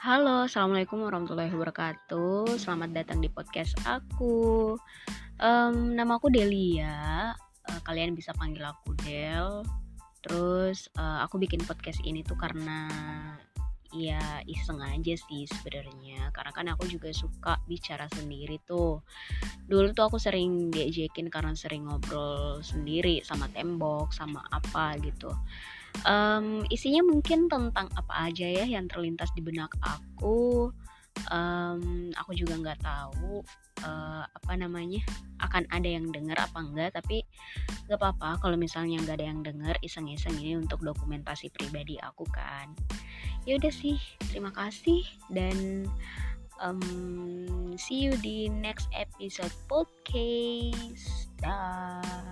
Halo, assalamualaikum warahmatullahi wabarakatuh. Selamat datang di podcast aku. Um, nama aku Delia. Uh, kalian bisa panggil aku Del. Terus uh, aku bikin podcast ini tuh karena ya iseng aja sih sebenarnya. Karena kan aku juga suka bicara sendiri tuh. Dulu tuh aku sering diajakin karena sering ngobrol sendiri sama tembok, sama apa gitu um, isinya mungkin tentang apa aja ya yang terlintas di benak aku. Um, aku juga nggak tahu uh, apa namanya akan ada yang dengar apa enggak tapi nggak apa-apa. Kalau misalnya nggak ada yang dengar iseng-iseng ini untuk dokumentasi pribadi aku kan. Ya udah sih terima kasih dan um, see you di next episode podcast. Dah